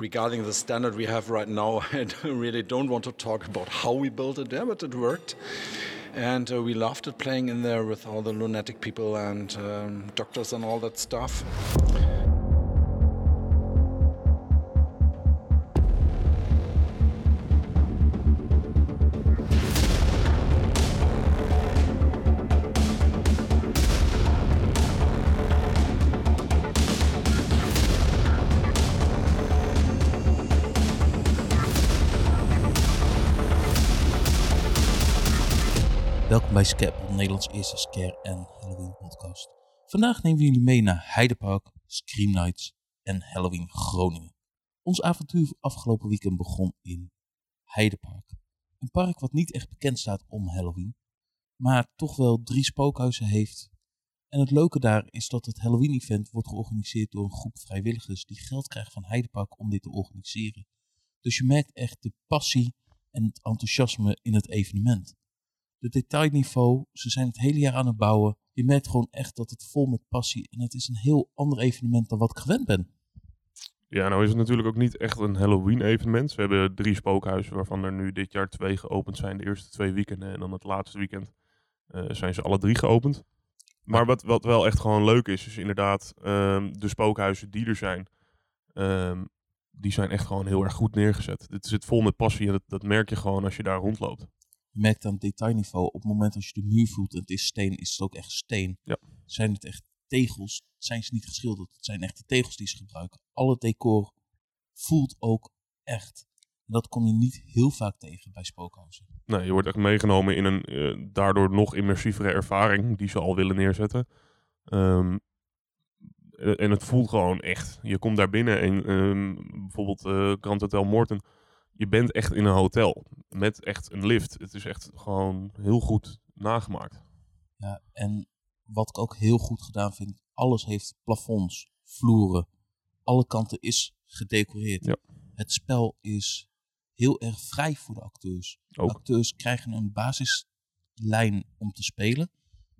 regarding the standard we have right now, I really don't want to talk about how we built it there, but it worked. And uh, we loved it playing in there with all the lunatic people and um, doctors and all that stuff. Bij Scap, Nederlands eerste scare en Halloween podcast. Vandaag nemen we jullie mee naar Heidepark, Scream Nights en Halloween Groningen. Ons avontuur afgelopen weekend begon in Heidepark. Een park wat niet echt bekend staat om Halloween, maar toch wel drie spookhuizen heeft. En het leuke daar is dat het Halloween event wordt georganiseerd door een groep vrijwilligers die geld krijgen van Heidepark om dit te organiseren. Dus je merkt echt de passie en het enthousiasme in het evenement de detailniveau. Ze zijn het hele jaar aan het bouwen. Je merkt gewoon echt dat het vol met passie en het is een heel ander evenement dan wat ik gewend ben. Ja, nou is het natuurlijk ook niet echt een Halloween evenement. We hebben drie spookhuizen waarvan er nu dit jaar twee geopend zijn. De eerste twee weekenden en dan het laatste weekend eh, zijn ze alle drie geopend. Maar wat, wat wel echt gewoon leuk is, is inderdaad ehm, de spookhuizen die er zijn. ehm, die zijn echt gewoon heel erg goed neergezet. Het zit vol met passie en dat, dat merk je gewoon als je daar rondloopt. Merkt aan detailniveau, op het moment als je de muur voelt en het is steen, is het ook echt steen. Ja. Zijn het echt tegels, zijn ze niet geschilderd. Het zijn echte tegels die ze gebruiken. Alle decor voelt ook echt. En dat kom je niet heel vaak tegen bij spookhuizen. Nee, je wordt echt meegenomen in een eh, daardoor nog immersievere ervaring die ze al willen neerzetten. Ehm, eh, en het voelt gewoon echt. Je komt daar binnen en ehm, bijvoorbeeld eh Grand Hotel Morton. Je bent echt in een hotel met echt een lift. Het is echt gewoon heel goed nagemaakt. Ja, en wat ik ook heel goed gedaan vind, alles heeft plafonds, vloeren. Alle kanten is gedecoreerd. Ja. Het spel is heel erg vrij voor de acteurs. De Ook. acteurs krijgen een basislijn om te spelen.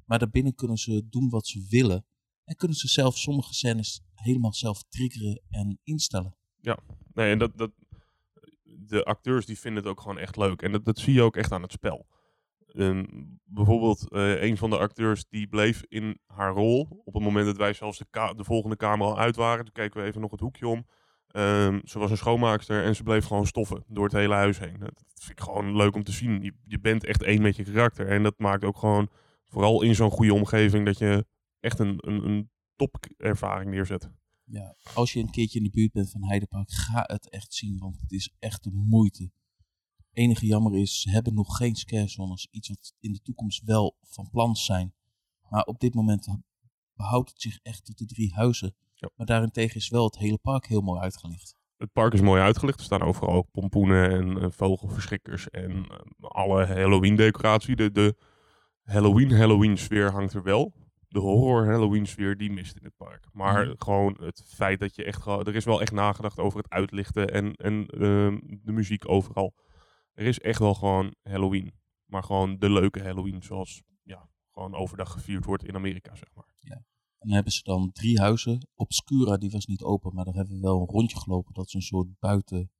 Maar daarbinnen kunnen ze doen wat ze willen. En kunnen ze zelf sommige scènes helemaal zelf triggeren en instellen. Nee, en dat, dat, de acteurs die vinden het ook gewoon echt leuk. En dat, dat zie je ook echt aan het spel. Ehm, bijvoorbeeld, eh, een van de acteurs die bleef in haar rol. Op het moment dat wij zelfs de, de volgende kamer al uit waren. Toen keken we even nog het hoekje om. Ehm, ze was een schoonmaakster en ze bleef gewoon stoffen door het hele huis heen. Dat vind ik gewoon leuk om te zien. Je, je bent echt één met je karakter. En dat maakt ook gewoon, vooral in zo'n goede omgeving, dat je echt een, een, een topervaring neerzet. Ja, als je een keertje in de buurt bent van Heidepark, ga het echt zien, want het is echt de moeite. enige jammer is, ze hebben nog geen scare zones, iets wat in de toekomst wel van plan zijn. Maar op dit moment behoudt het zich echt tot de drie huizen. Ja. Maar daarentegen is wel het hele park heel mooi uitgelicht. Het park is mooi uitgelicht. Er staan overal ook pompoenen en eh, vogelverschrikkers en eh, alle Halloween decoratie. De, de Halloween Halloween sfeer hangt er wel. De horror Halloween sfeer die mist in het park. Maar Mhm. gewoon het feit dat je echt gewoon... Er is wel echt nagedacht over het uitlichten en, en ehm, de muziek overal. Er is echt wel gewoon Halloween. Maar gewoon de leuke Halloween zoals ja, gewoon overdag gevierd wordt in Amerika, zeg maar. En dan hebben ze dan drie huizen. Obscura, die was niet open, maar daar hebben we wel een rondje gelopen. Dat is een soort buiten,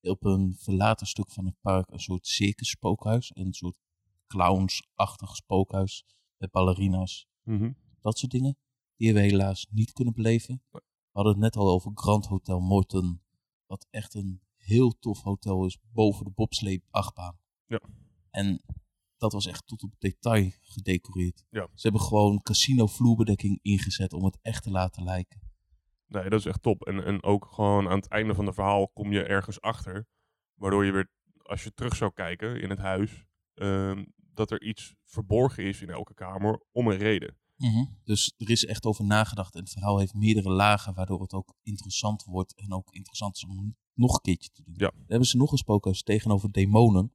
op een verlaten stuk van het park, een soort circus spookhuis. Een soort clowns-achtig spookhuis met ballerina's. Mhm. dat soort dingen. Die hebben we helaas niet kunnen beleven. We hadden het net al over Grand Hotel Morton. Wat echt een heel tof hotel is boven de bobsleep achtbaan. Ja. En dat was echt tot op detail gedecoreerd. Ja. Ze hebben gewoon casino vloerbedekking ingezet om het echt te laten lijken. Nee, dat is echt top. En, en ook gewoon aan het einde van het verhaal kom je ergens achter. Waardoor je weer, als je terug zou kijken in het huis, ehm, dat er iets verborgen is in elke kamer om een reden. Dus er is echt over nagedacht en het verhaal heeft meerdere lagen, waardoor het ook interessant wordt en ook interessant is om nog een keertje te doen. Ja. Dan hebben ze nog spookhuis tegenover demonen.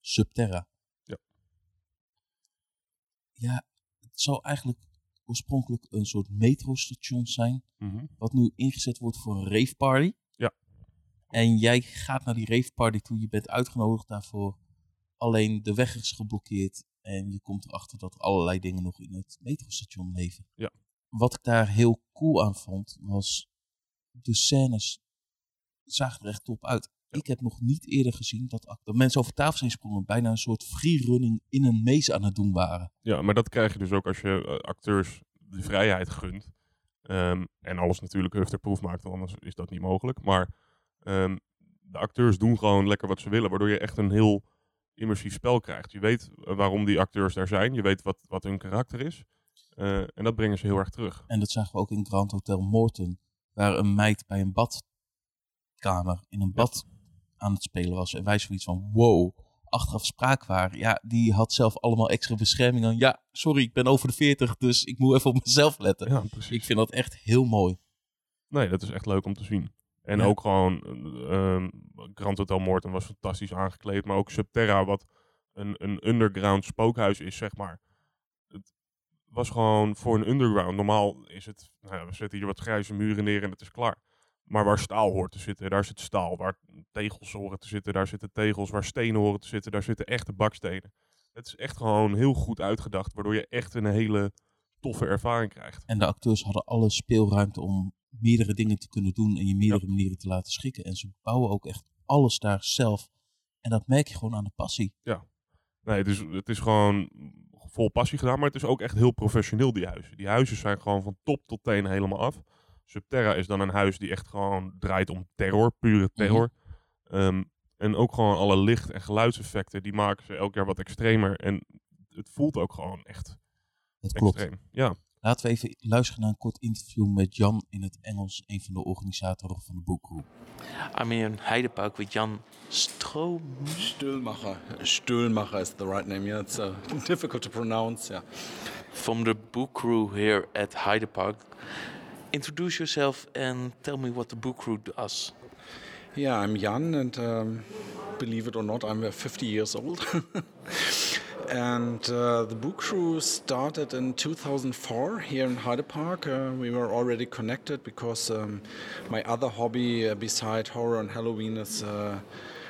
Subterra. Ja. Ja, het zou eigenlijk oorspronkelijk een soort metrostation zijn, Mhm. wat nu ingezet wordt voor een rave party. Ja. En jij gaat naar die rave party toe, je bent uitgenodigd daarvoor. Alleen de weg is geblokkeerd en je komt erachter dat er allerlei dingen nog in het metrostation leven. Ja. Wat ik daar heel cool aan vond, was de scènes zagen er echt top uit. Ik heb nog niet eerder gezien dat, mensen over tafel zijn sprongen. Bijna een soort freerunning in een maze aan het doen waren. Ja, maar dat krijg je dus ook als je eh, acteurs de vrijheid gunt. Ehm, en alles natuurlijk hufterproef maakt, want anders is dat niet mogelijk. Maar ehm, de acteurs doen gewoon lekker wat ze willen, waardoor je echt een heel immersief spel krijgt. Je weet eh, waarom die acteurs daar zijn, je weet wat, wat hun karakter is. Eh, en dat brengen ze heel erg terug. En dat zagen we ook in Grand Hotel Morton. Waar een meid bij een badkamer in een bad aan het spelen was. En wij zoiets van, wow, achteraf spraak waren. Ja, die had zelf allemaal extra bescherming aan. Ja, sorry, ik ben over de 40, dus ik moet even op mezelf letten. Ja, precies. Ik vind dat echt heel mooi. Nee, dat is echt leuk om te zien. En Ja. ook gewoon, ehm, Grand Hotel Morton was fantastisch aangekleed. Maar ook Subterra, wat een, een underground spookhuis is, zeg maar. Het was gewoon voor een underground. Normaal is het, nou ja, we zetten hier wat grijze muren neer en het is klaar. Maar waar staal hoort te zitten, daar zit staal. Waar tegels horen te zitten, daar zitten tegels. Waar stenen horen te zitten, daar zitten echte bakstenen. Het is echt gewoon heel goed uitgedacht, waardoor je echt een hele toffe ervaring krijgt. En de acteurs hadden alle speelruimte om meerdere dingen te kunnen doen en je meerdere manieren te laten schikken. En ze bouwen ook echt alles daar zelf. En dat merk je gewoon aan de passie. Nee, het is, het is gewoon vol passie gedaan, maar het is ook echt heel professioneel, die huizen. Die huizen zijn gewoon van top tot teen helemaal af. Subterra is dan een huis die echt gewoon draait om terror, pure terror. Ehm, en ook gewoon alle licht- en geluidseffecten, die maken ze elk jaar wat extremer. En het voelt ook gewoon echt klopt. extreem. Ja, Laten we even luisteren naar een kort interview met Jan in het Engels, een van de organisatoren van de boekgroep. I'm in Heidepark with Jan Stroom. Stühlmacher is the right name. Yeah, it's uh, difficult to pronounce. Yeah. from the book crew here at Hyde Park. Introduce yourself and tell me what the book crew does. Yeah, I'm Jan, and um, believe it or not, I'm uh, 50 years old. and uh, the book crew started in 2004 here in Hyde Park. Uh, we were already connected because um, my other hobby uh, beside horror and Halloween is uh,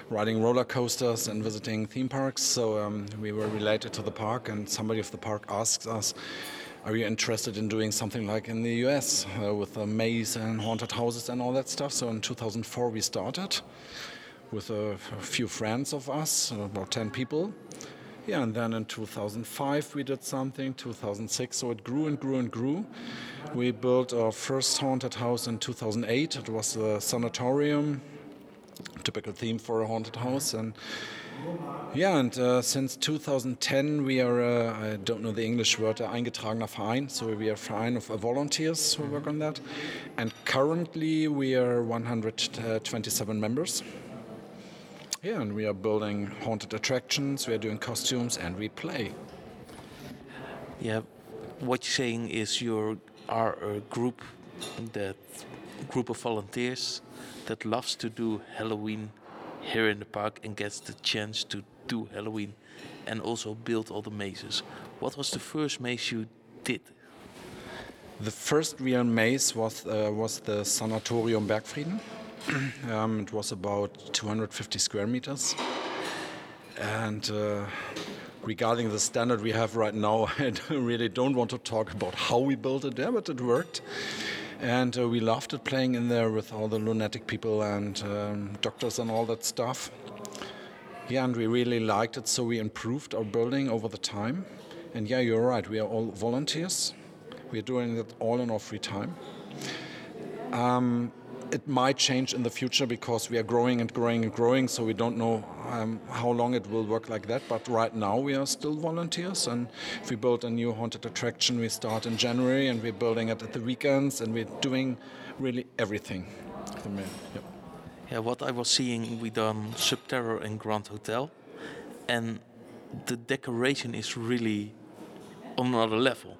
riding roller coasters and visiting theme parks. So um, we were related to the park, and somebody of the park asked us. Are you interested in doing something like in the US uh, with a maze and haunted houses and all that stuff? So in 2004 we started with a, a few friends of us, uh, about 10 people. Yeah, and then in 2005 we did something, 2006, so it grew and grew and grew. We built our first haunted house in 2008. It was a sanatorium, typical theme for a haunted house. And yeah, and uh, since 2010 we are, uh, I don't know the English word, uh, eingetragener Verein. So we are a Verein of uh, volunteers who work on that. And currently we are 127 members. Yeah, and we are building haunted attractions, we are doing costumes, and we play. Yeah, what you're saying is you are a group that group of volunteers that loves to do Halloween here in the park and gets the chance to do Halloween and also build all the mazes. What was the first maze you did? The first real maze was uh, was the Sanatorium Bergfrieden. um, it was about 250 square meters. And uh, regarding the standard we have right now, I really don't want to talk about how we built it there, but it worked. And uh, we loved it playing in there with all the lunatic people and um, doctors and all that stuff. Yeah, and we really liked it, so we improved our building over the time. And yeah, you're right, we are all volunteers. We're doing it all in our free time. Um, it might change in the future because we are growing and growing and growing, so we don't know um, how long it will work like that. But right now, we are still volunteers, and if we build a new haunted attraction, we start in January, and we're building it at the weekends, and we're doing really everything. Yep. Yeah, what I was seeing, we done Subterror and Grand Hotel, and the decoration is really on another level.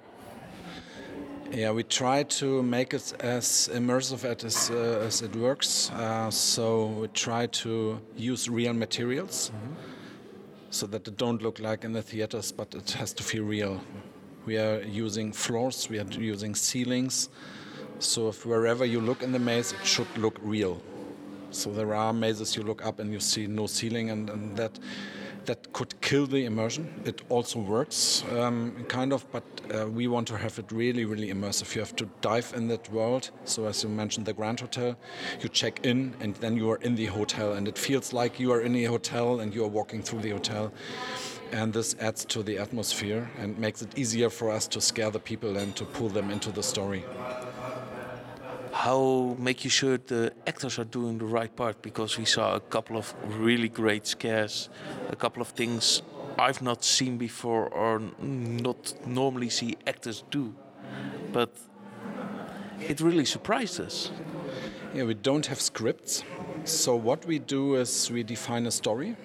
Yeah, we try to make it as immersive as, uh, as it works. Uh, so we try to use real materials so that it don't look like in the theaters, but it has to feel real. We are using floors, we are using ceilings. So if wherever you look in the maze, it should look real. So there are mazes you look up and you see no ceiling, and, and that that could kill the immersion. It also works, um, kind of, but uh, we want to have it really, really immersive. You have to dive in that world. So, as you mentioned, the Grand Hotel, you check in and then you are in the hotel, and it feels like you are in a hotel and you are walking through the hotel. And this adds to the atmosphere and makes it easier for us to scare the people and to pull them into the story how make you sure the actors are doing the right part? Because we saw a couple of really great scares a couple of things i've not seen before or not normally see actors do. But it really surprised us. Yeah we don't have scripts. So what we do is we define a story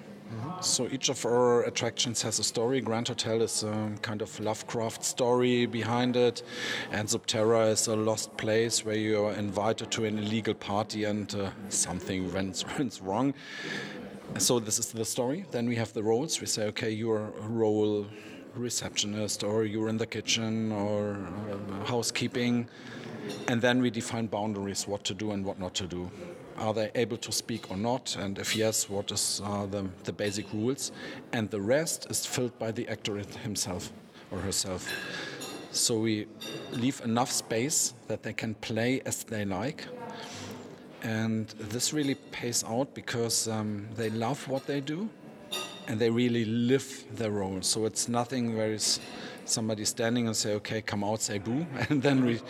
so each of our attractions has a story. Grand Hotel is a kind of Lovecraft story behind it, and Subterra is a lost place where you are invited to an illegal party and uh, something went, went wrong. So this is the story. Then we have the roles. We say, okay, you're a role receptionist, or you're in the kitchen, or uh, housekeeping, and then we define boundaries, what to do and what not to do are they able to speak or not? And if yes, what is uh, the, the basic rules? And the rest is filled by the actor himself or herself. So we leave enough space that they can play as they like. And this really pays out because um, they love what they do and they really live their role. So it's nothing where it's somebody standing and say, okay, come out, say boo, and then we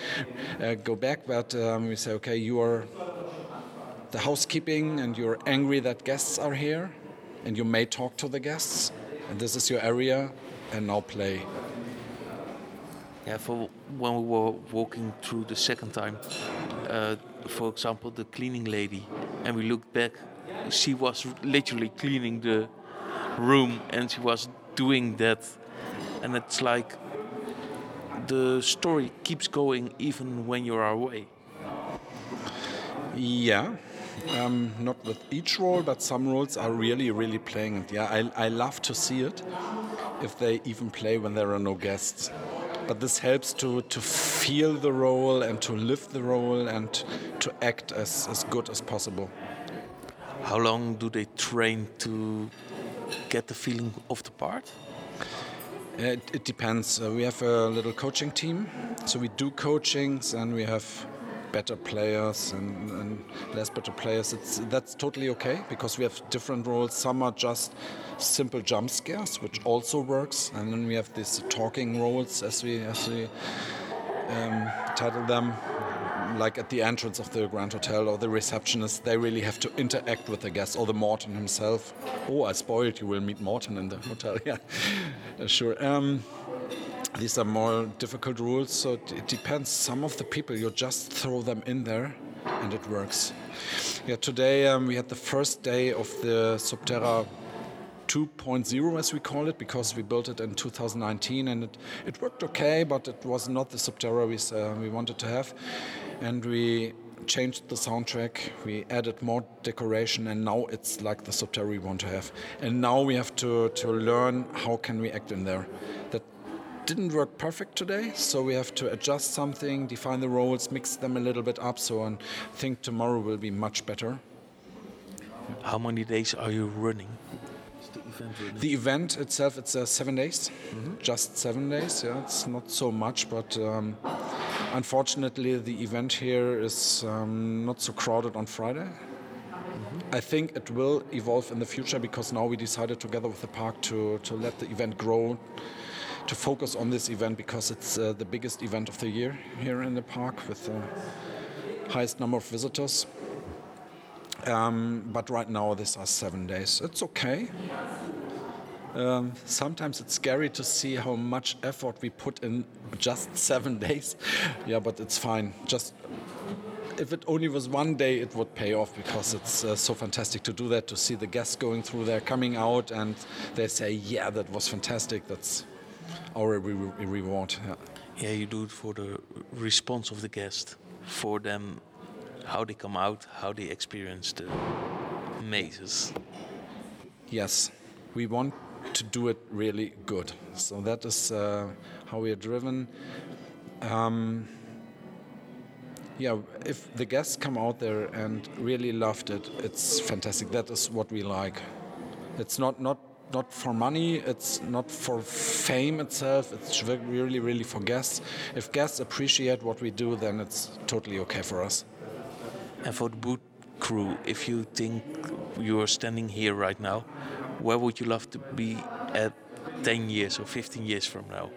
uh, go back. But um, we say, okay, you are the housekeeping and you're angry that guests are here and you may talk to the guests and this is your area and now play. Yeah for when we were walking through the second time uh, for example the cleaning lady and we looked back she was literally cleaning the room and she was doing that. And it's like the story keeps going even when you're away. Yeah um, not with each role, but some roles are really, really playing it. Yeah, I, I love to see it if they even play when there are no guests. But this helps to, to feel the role and to live the role and to act as, as good as possible. How long do they train to get the feeling of the part? It, it depends. Uh, we have a little coaching team, so we do coachings and we have better players and, and, less better players. It's, that's totally okay because we have different roles. Some are just simple jump scares, which also works, and then we have these talking roles, as we as we um, title them. Like at the entrance of the Grand Hotel or the receptionist, they really have to interact with the guests or the Morton himself. Oh, I spoiled you will meet Morton in the hotel. Yeah, sure. Um, these are more difficult rules, so it depends. Some of the people, you just throw them in there and it works. Yeah, today um, we had the first day of the Subterra 2.0 as we call it because we built it in 2019 and it, it worked okay but it was not the Subterra we, uh, we wanted to have and we changed the soundtrack we added more decoration and now it's like the Subterra we want to have and now we have to, to learn how can we act in there that didn't work perfect today, so we have to adjust something, define the roles, mix them a little bit up. So I think tomorrow will be much better. How many days are you running? The event, the event itself, it's uh, seven days, mm -hmm. just seven days. Yeah, it's not so much, but um, unfortunately, the event here is um, not so crowded on Friday. Mm -hmm. I think it will evolve in the future because now we decided together with the park to, to let the event grow to focus on this event because it's uh, the biggest event of the year here in the park with the highest number of visitors. Um, but right now, these are seven days. It's okay. Um, sometimes it's scary to see how much effort we put in just seven days. yeah, but it's fine. Just if it only was one day, it would pay off because it's uh, so fantastic to do that. To see the guests going through there, coming out, and they say, "Yeah, that was fantastic." That's our re reward. Yeah. yeah, you do it for the response of the guest, for them, how they come out, how they experience the mazes. Yes, we want to do it really good. So that is uh, how we are driven. Um, yeah, if the guests come out there and really loved it, it's fantastic. That is what we like. It's not not not for money. It's not for fame itself. It's really, really for guests. If guests appreciate what we do, then it's totally okay for us. And for the boot crew, if you think you are standing here right now, where would you love to be at 10 years or 15 years from now?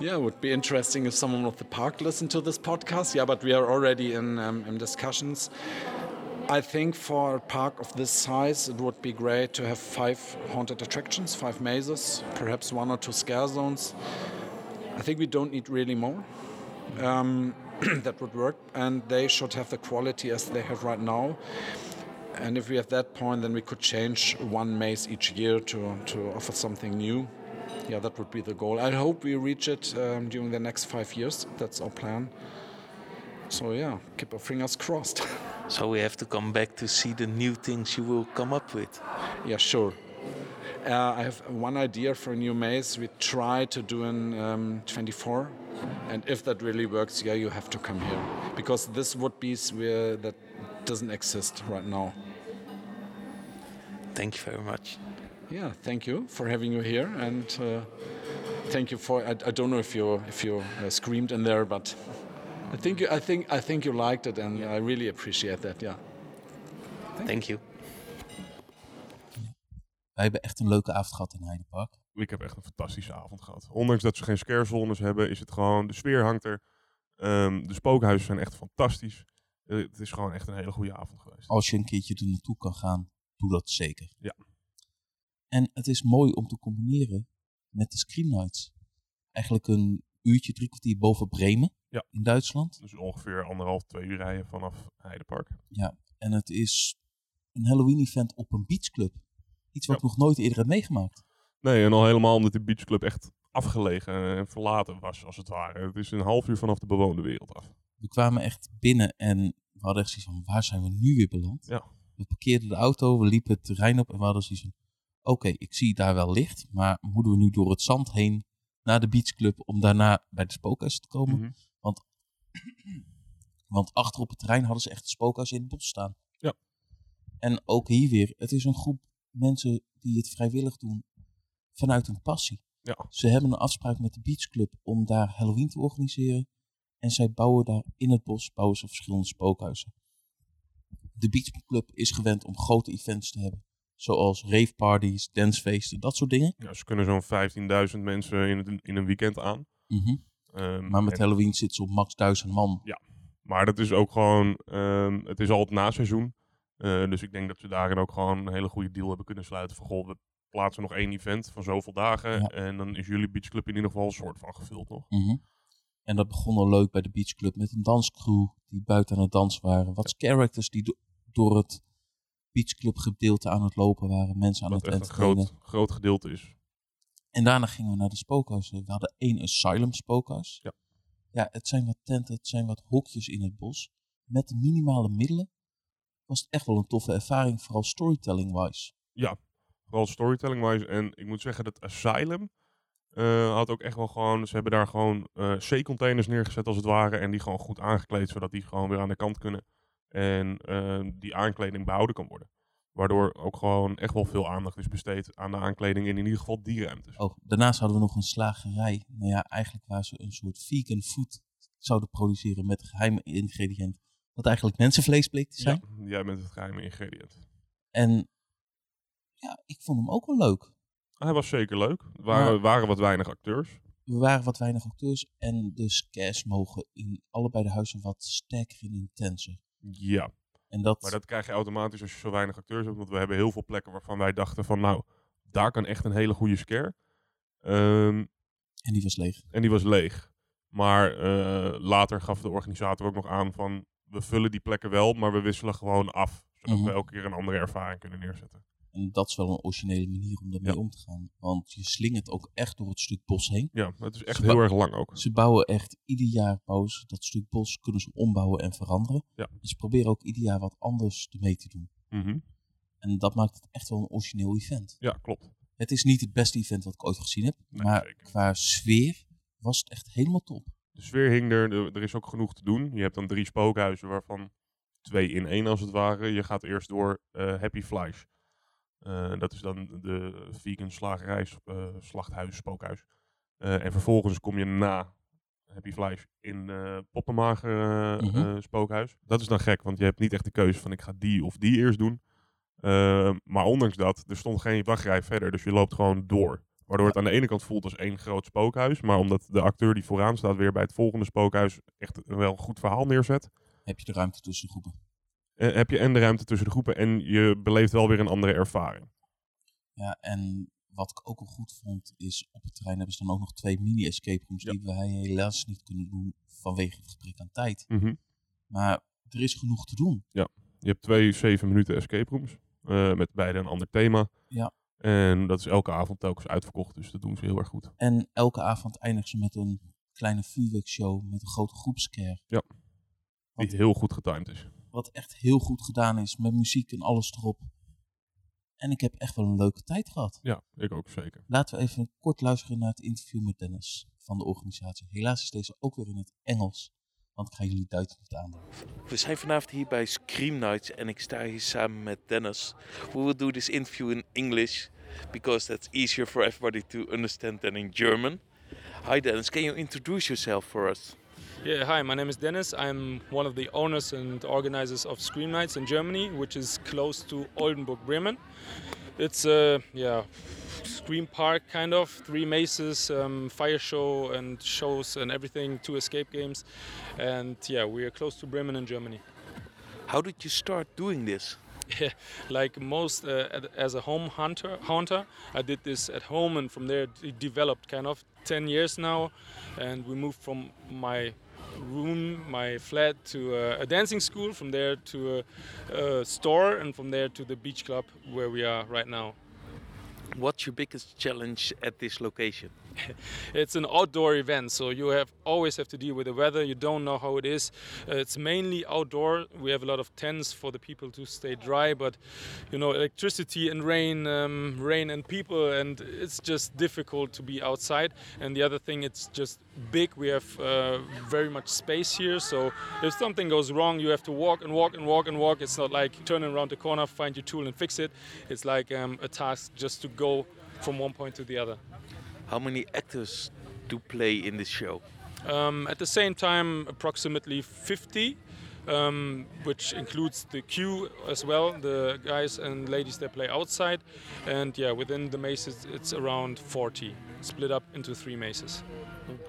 Yeah, it would be interesting if someone of the park listened to this podcast. Yeah, but we are already in, um, in discussions. I think for a park of this size, it would be great to have five haunted attractions, five mazes, perhaps one or two scare zones. I think we don't need really more. Um, that would work, and they should have the quality as they have right now. And if we at that point, then we could change one maze each year to, to offer something new. Yeah, that would be the goal. I hope we reach it um, during the next five years. That's our plan. So yeah, keep our fingers crossed. So we have to come back to see the new things you will come up with. yeah, sure. Uh, I have one idea for a new maze. We try to do in um, 24, and if that really works, yeah, you have to come here because this would be where that doesn't exist right now. Thank you very much. Yeah, thank you for having you here, and uh, thank you for. I, I don't know if you if you uh, screamed in there, but I think you, I think I think you liked it, and I really appreciate that. Yeah. Thank you. Wij hebben echt een leuke avond gehad in Heidepark. Ik heb echt een fantastische avond gehad. Ondanks dat ze geen scarezones hebben, is het gewoon, de sfeer hangt er. Ehm, de spookhuizen zijn echt fantastisch. Eh, het is gewoon echt een hele goede avond geweest. Als je een keertje er naartoe kan gaan, doe dat zeker. Ja. En het is mooi om te combineren met de Scream Nights. Eigenlijk een uurtje, drie kwartier boven Bremen Ja. in Duitsland. Dus ongeveer anderhalf, twee uur rijden vanaf Heidepark. En het is een Halloween-event op een beachclub. Iets wat Ja. ik nog nooit eerder heb meegemaakt. Nee, en al helemaal omdat de beachclub echt afgelegen en verlaten was, als het ware. Het is een half uur vanaf de bewoonde wereld af. We kwamen echt binnen en we hadden echt zoiets van, waar zijn we nu weer beland? Ja. We parkeerden de auto, we liepen het terrein op en we hadden zoiets van, oké, ik zie daar wel licht, maar moeten we nu door het zand heen naar de beachclub om daarna bij de spookhuis te komen? Mhm. Want achter op het terrein hadden ze echt een spookhuis in het bos staan. Ja. En ook hier weer, het is een groep mensen die het vrijwillig doen vanuit hun passie. Ja. Ze hebben een afspraak met de beachclub om daar Halloween te organiseren. En zij bouwen daar in het bos bouwen ze verschillende spookhuizen. De beachclub is gewend om grote events te hebben. Zoals raveparties, dancefeesten, dat soort dingen. Ja, ze kunnen zo'n 15.000 mensen in, het, in een weekend aan. Mhm. Ehm, Maar met en- Halloween zit ze op max 1000 man. Maar dat is ook gewoon, ehm, het is al het naseizoen. Eh dus ik denk dat ze daarin ook gewoon een hele goede deal hebben kunnen sluiten. Van goh, we plaatsen nog één event van zoveel dagen. Ja. En dan is jullie beachclub in ieder geval een soort van gevuld nog. Mhm. En dat begon al leuk bij de beachclub met een danscrew die buiten aan het dansen waren. Wat characters die do- door het beachclub gedeelte aan het lopen waren. Mensen aan Wat het echt een groot, groot gedeelte is. En daarna gingen we naar de spookhuizen. We hadden één asylum spookhuis. Ja. Ja, het zijn wat tenten, het zijn wat hokjes in het bos. Met de minimale middelen was het echt wel een toffe ervaring, vooral storytelling-wise. Vooral storytelling-wise. En ik moet zeggen dat Asylum eh, had ook echt wel gewoon... Ze hebben daar gewoon eh C-containers neergezet als het ware. En die gewoon goed aangekleed, zodat die gewoon weer aan de kant kunnen. En eh, die aankleding behouden kan worden. Waardoor ook gewoon echt wel veel aandacht is besteed aan de aankleding in in ieder geval die ruimtes. Oh, daarnaast hadden we nog een slagerij. Nou ja, eigenlijk waar ze een soort vegan food zouden produceren met een geheime ingrediënt. Dat eigenlijk mensenvlees bleek te zijn. Ja, bent het geheime ingrediënt. En ja, ik vond hem ook wel leuk. Hij was zeker leuk. Er waren, Maar- waren wat weinig acteurs. We waren wat weinig acteurs en de scares mogen in allebei de huizen wat sterker en intenser. Ja, En dat, maar dat krijg je automatisch als je zo weinig acteurs hebt. Want we hebben heel veel plekken waarvan wij dachten van nou, daar kan echt een hele goede scare. Ehm, en die was leeg. en die was leeg. Maar eh, later gaf de organisator ook nog aan van we vullen die plekken wel, maar we wisselen gewoon af. Zodat Mhm. we elke keer een andere ervaring kunnen neerzetten. En dat is wel een originele manier om daarmee Ja. om te gaan. Want je slingert ook echt door het stuk bos heen. Ja, het is echt Ze heel erg lang ook. Ze bouwen echt ieder jaar bouwen ze dat stuk bos, kunnen ze ombouwen en veranderen. Ja. En ze proberen ook ieder jaar wat anders ermee te doen. Mhm. En dat maakt het echt wel een origineel event. Ja, klopt. Het is niet het beste event wat ik ooit gezien heb. Nee, maar zeker. qua sfeer was het echt helemaal top. De sfeer hing er, er is ook genoeg te doen. Je hebt dan drie spookhuizen, waarvan twee in één als het ware. Je gaat eerst door eh, Happy Flies. Eh, dat is dan de vegan slagerij, eh, slachthuis, spookhuis. Eh, en vervolgens kom je na Happy Fleisch in Poppenmager Mhm. spookhuis. Dat is dan gek, want je hebt niet echt de keuze van ik ga die of die eerst doen. Maar ondanks dat, er stond geen wachtrij verder, dus je loopt gewoon door. Waardoor het aan de ene kant voelt als één groot spookhuis. Maar omdat de acteur die vooraan staat weer bij het volgende spookhuis echt wel een goed verhaal neerzet. Heb je de ruimte tussen groepen? Eh, heb je en de ruimte tussen de groepen en je beleeft wel weer een andere ervaring. Ja, en wat ik ook al goed vond, is op het terrein hebben ze dan ook nog twee mini-escape rooms Ja. die wij helaas niet kunnen doen vanwege het gebrek aan tijd. Mhm. Maar er is genoeg te doen. Je hebt twee 7 minuten escape rooms. eh, met beide een ander thema. Ja. En dat is elke avond telkens uitverkocht. Dus dat doen ze heel erg goed. En elke avond eindigen ze met een kleine vuurwerkshow met een grote groepscare. Die Wat- heel goed getimed is. Wat echt heel goed gedaan is, met muziek en alles erop. En ik heb echt wel een leuke tijd gehad. Ja, ik ook zeker. Laten we even kort luisteren naar het interview met Dennis van de organisatie. Helaas is deze ook weer in het Engels, want ik ga jullie Duits niet aandoen. We zijn vanavond hier bij Scream Nights en ik sta hier samen met Dennis. We will do this interview in English because that's easier for everybody to understand than in German. Hi Dennis, can you introduce yourself for us? Yeah, hi, my name is Dennis. I'm one of the owners and organizers of Scream Nights in Germany, which is close to Oldenburg, Bremen. It's a yeah, scream park kind of, three mazes, um, fire show and shows and everything, two escape games, and yeah, we are close to Bremen in Germany. How did you start doing this? like most uh, as a home hunter haunter i did this at home and from there it developed kind of 10 years now and we moved from my room my flat to uh, a dancing school from there to a, a store and from there to the beach club where we are right now What's your biggest challenge at this location? it's an outdoor event so you have always have to deal with the weather. You don't know how it is. Uh, it's mainly outdoor. We have a lot of tents for the people to stay dry but you know electricity and rain um, rain and people and it's just difficult to be outside. And the other thing it's just big. We have uh, very much space here so if something goes wrong you have to walk and walk and walk and walk. It's not like turning around the corner find your tool and fix it. It's like um, a task just to go from one point to the other How many actors do play in this show? Um, at the same time, approximately 50, um, which includes the queue as well, the guys and ladies that play outside. And yeah, within the mazes, it's around 40, split up into three mazes.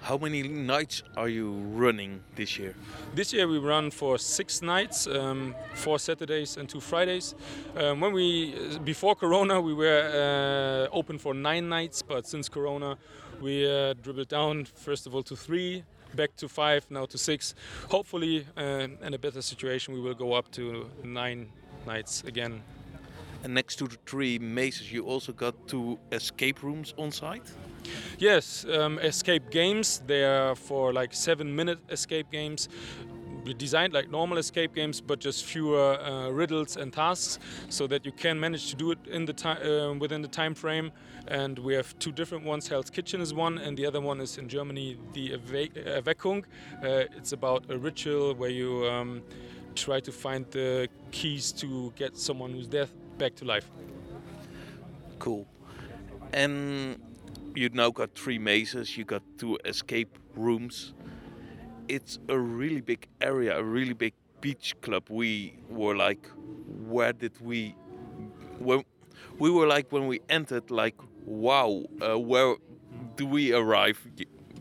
How many nights are you running this year? This year we run for six nights, um, four Saturdays and two Fridays. Um, when we before Corona we were uh, open for nine nights, but since Corona we uh, dribbled down first of all to three, back to five, now to six. Hopefully, uh, in a better situation, we will go up to nine nights again. And next to the three mazes, you also got two escape rooms on site? Yes, um, escape games. They are for like seven-minute escape games. Designed like normal escape games, but just fewer uh, riddles and tasks, so that you can manage to do it in the time uh, within the time frame. And we have two different ones. Hell's Kitchen is one, and the other one is in Germany, the Erwe- Erweckung. Uh, it's about a ritual where you um, try to find the keys to get someone who's dead back to life. Cool. And you now got three mazes, you got two escape rooms. It's a really big area, a really big beach club. We were like, where did we? When we were like when we entered, like, wow, uh, where do we arrive?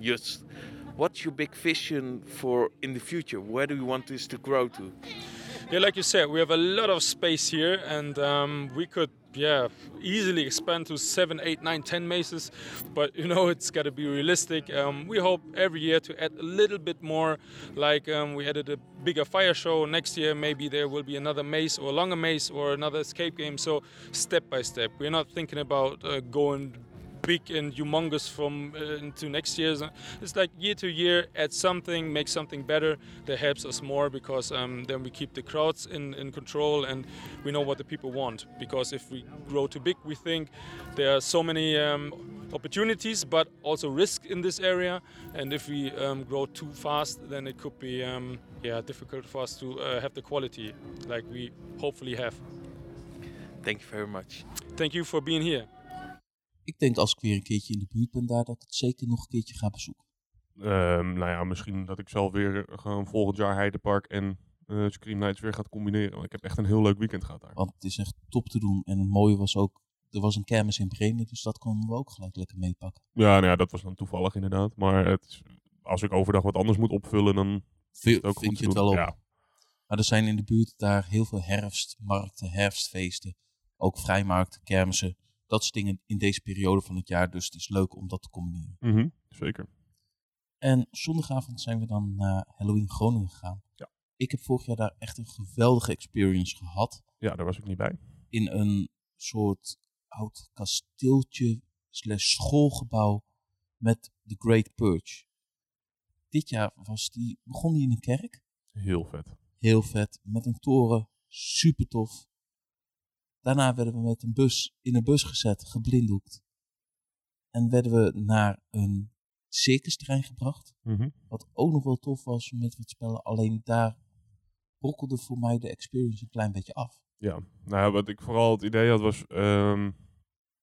Just, what's your big vision for in the future? Where do you want this to grow to? Yeah, like you said, we have a lot of space here, and um, we could, yeah, easily expand to seven, eight, nine, ten mazes. But you know, it's got to be realistic. Um, we hope every year to add a little bit more. Like um, we added a bigger fire show next year. Maybe there will be another maze or longer maze or another escape game. So step by step, we're not thinking about uh, going big and humongous from uh, into next year's. It's like year to year, add something, make something better that helps us more because um, then we keep the crowds in, in control and we know what the people want. Because if we grow too big, we think there are so many um, opportunities but also risk in this area. And if we um, grow too fast, then it could be um, yeah difficult for us to uh, have the quality like we hopefully have. Thank you very much. thank you for being here. Ik denk als ik weer een keertje in de buurt ben daar, dat ik het zeker nog een keertje ga bezoeken. Ehm, nou ja, misschien dat ik zelf weer gewoon volgend jaar Heidepark en eh Scream Nights weer gaat combineren. Want ik heb echt een heel leuk weekend gehad daar. Want het is echt top te doen. En het mooie was ook, er was een kermis in Bremen, dus dat konden we ook gelijk lekker meepakken. Ja, nou ja, dat was dan toevallig inderdaad. Maar het als ik overdag wat anders moet opvullen, dan Veel, is het ook vind je het wel op. Ja, Maar er zijn in de buurt daar heel veel herfstmarkten, herfstfeesten, ook vrijmarkten, kermissen. Dat soort dingen in deze periode van het jaar. Dus het is leuk om dat te combineren. Mhm, zeker. En zondagavond zijn we dan naar Halloween Groningen gegaan. Ja. Ik heb vorig jaar daar echt een geweldige experience gehad. Ja, daar was ik niet bij. In een soort oud kasteeltje slash schoolgebouw met The Great Purge. Dit jaar was die, begon die in een kerk. Heel vet. Heel vet. Met een toren. Super tof. Daarna werden we met een bus in een bus gezet, geblinddoekt. En werden we naar een circusterrein gebracht. Mhm. Wat ook nog wel tof was met wat spellen. Alleen daar brokkelde voor mij de experience een klein beetje af. Ja, nou wat ik vooral het idee had was ehm,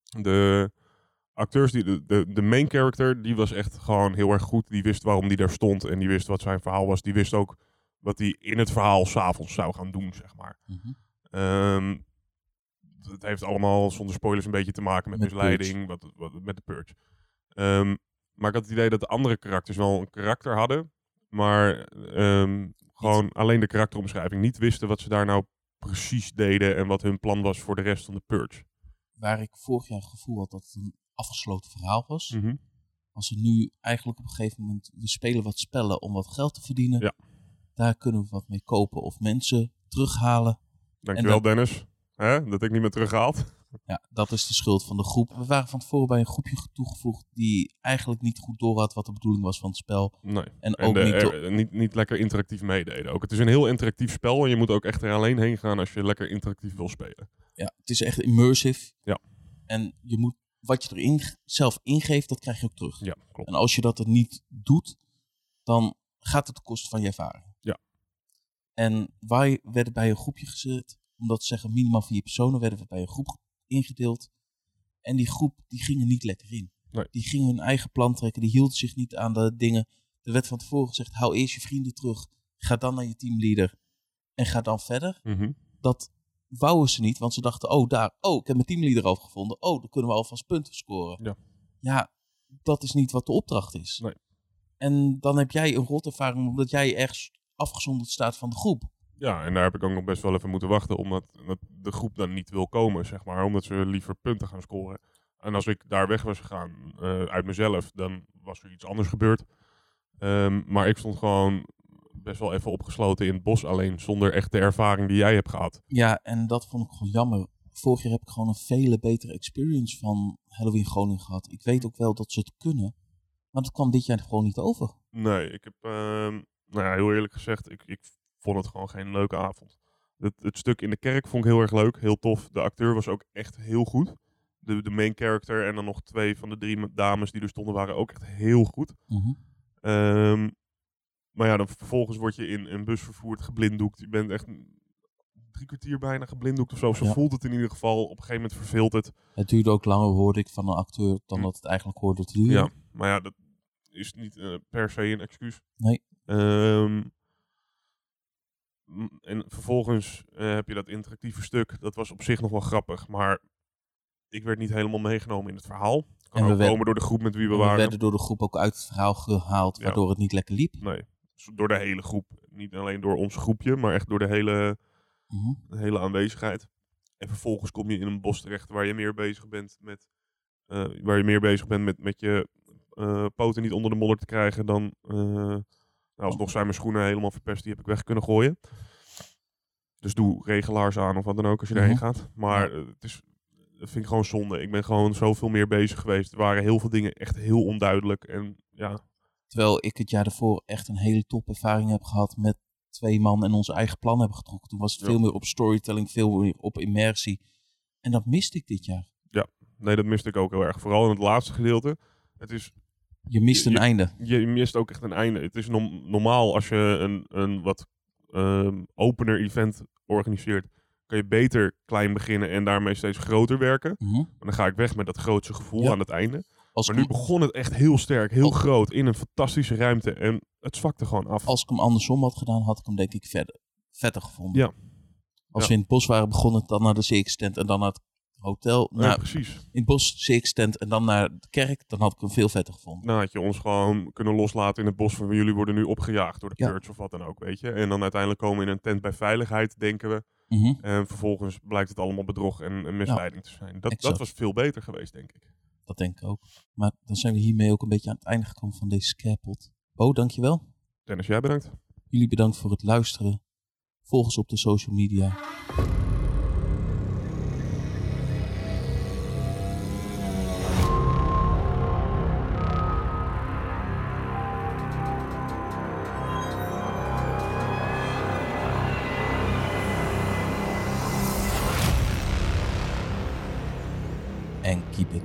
de acteurs, die, de, de, de main character, die was echt gewoon heel erg goed. Die wist waarom die daar stond en die wist wat zijn verhaal was. Die wist ook wat hij in het verhaal s'avonds zou gaan doen, zeg maar. Ehm, het heeft allemaal zonder spoilers een beetje te maken met, Met misleiding, wat, wat, met de purge. Ehm, maar ik had het idee dat de andere karakters wel een karakter hadden, maar ehm, gewoon alleen de karakteromschrijving niet wisten wat ze daar nou precies deden en wat hun plan was voor de rest van de purge. Waar ik vorig jaar het gevoel had dat het een afgesloten verhaal was. Mhm. Als er nu eigenlijk op een gegeven moment, we spelen wat spellen om wat geld te verdienen. Ja. Daar kunnen we wat mee kopen of mensen terughalen. Dankjewel dat- Dennis, Hè? dat ik niet meer teruggehaald. Ja, dat is de schuld van de groep. We waren van tevoren bij een groepje toegevoegd die eigenlijk niet goed door had wat de bedoeling was van het spel. Nee. En En ook de- niet... er- niet, niet lekker interactief meededen ook. Het is een heel interactief spel en je moet ook echt er alleen heen gaan als je lekker interactief wil spelen. Ja, het is echt immersive. Ja. En je moet, wat je erin zelf ingeeft, dat krijg je ook terug. Ja, klopt. En als je dat er niet doet, dan gaat het ten koste van je ervaring. Ja. En wij werden bij een groepje gezet, omdat ze zeggen minimaal vier personen, werden we bij een groep ingedeeld. En die groep, die gingen niet lekker in. Nee. Die gingen hun eigen plan trekken, die hielden zich niet aan de dingen. Er werd van tevoren gezegd, hou eerst je vrienden terug, ga dan naar je teamleader en ga dan verder Mhm. dat wouden ze niet, want ze dachten, oh daar, oh ik heb mijn teamleader al gevonden, oh dan kunnen we alvast punten scoren. Ja. ja, dat is niet wat de opdracht is. Nee. En dan heb jij een rotervaring omdat jij ergens afgezonderd staat van de groep. Ja, en daar heb ik ook nog best wel even moeten wachten, omdat, de groep dan niet wil komen, zeg maar. Omdat ze liever punten gaan scoren. En als ik daar weg was gegaan eh, uit mezelf, dan was er iets anders gebeurd. Ehm, maar ik stond gewoon best wel even opgesloten in het bos alleen, zonder echt de ervaring die jij hebt gehad. Ja, en dat vond ik gewoon jammer. Vorig jaar heb ik gewoon een vele betere experience van Halloween Groningen gehad. Ik weet ook wel dat ze het kunnen, maar dat kwam dit jaar gewoon niet over. Nee, ik heb, ehm, nou ja, heel eerlijk gezegd, ik, ik vond het gewoon geen leuke avond. Het, het stuk in de kerk vond ik heel erg leuk, heel tof. De acteur was ook echt heel goed. De, de main character en dan nog twee van de drie dames die er stonden waren ook echt heel goed. Mhm. Ehm, maar ja, dan vervolgens word je in een bus vervoerd, geblinddoekt. Je bent echt drie kwartier bijna geblinddoekt of zo. Zo Ja. voelt het in ieder geval. Op een gegeven moment verveelt het. Het duurde ook langer, hoorde ik van een acteur, dan Hm. dat het eigenlijk hoorde te duren. Ja, maar ja, dat is niet eh, per se een excuus. Nee. Ehm, en vervolgens eh, heb je dat interactieve stuk. Dat was op zich nog wel grappig, maar ik werd niet helemaal meegenomen in het verhaal. Kan En we ook werden- komen door de groep met wie we En we waren. werden door de groep ook uit het verhaal gehaald, Ja. waardoor het niet lekker liep. Nee, door de hele groep. Niet alleen door ons groepje, maar echt door de hele, Mhm. de hele aanwezigheid. En vervolgens kom je in een bos terecht waar je meer bezig bent met, eh, waar je meer bezig bent met, met je eh, poten niet onder de modder te krijgen dan. Nou, alsnog zijn mijn schoenen helemaal verpest, die heb ik weg kunnen gooien. Dus doe regelaars aan of wat dan ook als je Mhm. erheen gaat. Maar eh, het is, dat vind ik gewoon zonde. Ik ben gewoon zoveel meer bezig geweest. Er waren heel veel dingen echt heel onduidelijk. En ja, Terwijl ik het jaar daarvoor echt een hele top ervaring heb gehad met twee man en onze eigen plan hebben getrokken. Toen was het Ja. veel meer op storytelling, veel meer op immersie. En dat miste ik dit jaar. nee, dat miste ik ook heel erg. Vooral in het laatste gedeelte. Het is Je mist een Je- einde. je mist ook echt een einde. Het is normaal als je een, een wat ehm, opener event organiseert, kan je beter klein beginnen en daarmee steeds groter werken. Maar dan ga ik weg met dat grootste gevoel Ja. aan het einde. Als, Maar nu begon het echt heel sterk, heel groot, in een fantastische ruimte. En het zwakte gewoon af. als ik hem andersom had gedaan, had ik hem denk ik verder, vetter gevonden. Ja. Als Ja. we in het bos waren begonnen, dan naar de CX-tent en dan naar het hotel. Ja, Nou, precies. in het bos CX-tent en dan naar de kerk, dan had ik hem veel vetter gevonden. Nou had je ons gewoon kunnen loslaten in het bos van jullie worden nu opgejaagd door de Ja. Purge of wat dan ook, weet je. En dan uiteindelijk komen we in een tent bij veiligheid, denken we. Mhm. En vervolgens blijkt het allemaal bedrog en, misleiding te zijn. Dat, exact. dat was veel beter geweest, denk ik. Dat denk ik ook. Maar dan zijn we hiermee ook een beetje aan het einde gekomen van deze scarepot. Bo, dankjewel. Dennis, jij bedankt. Jullie bedankt voor het luisteren. Volg ons op de social media.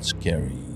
Scary.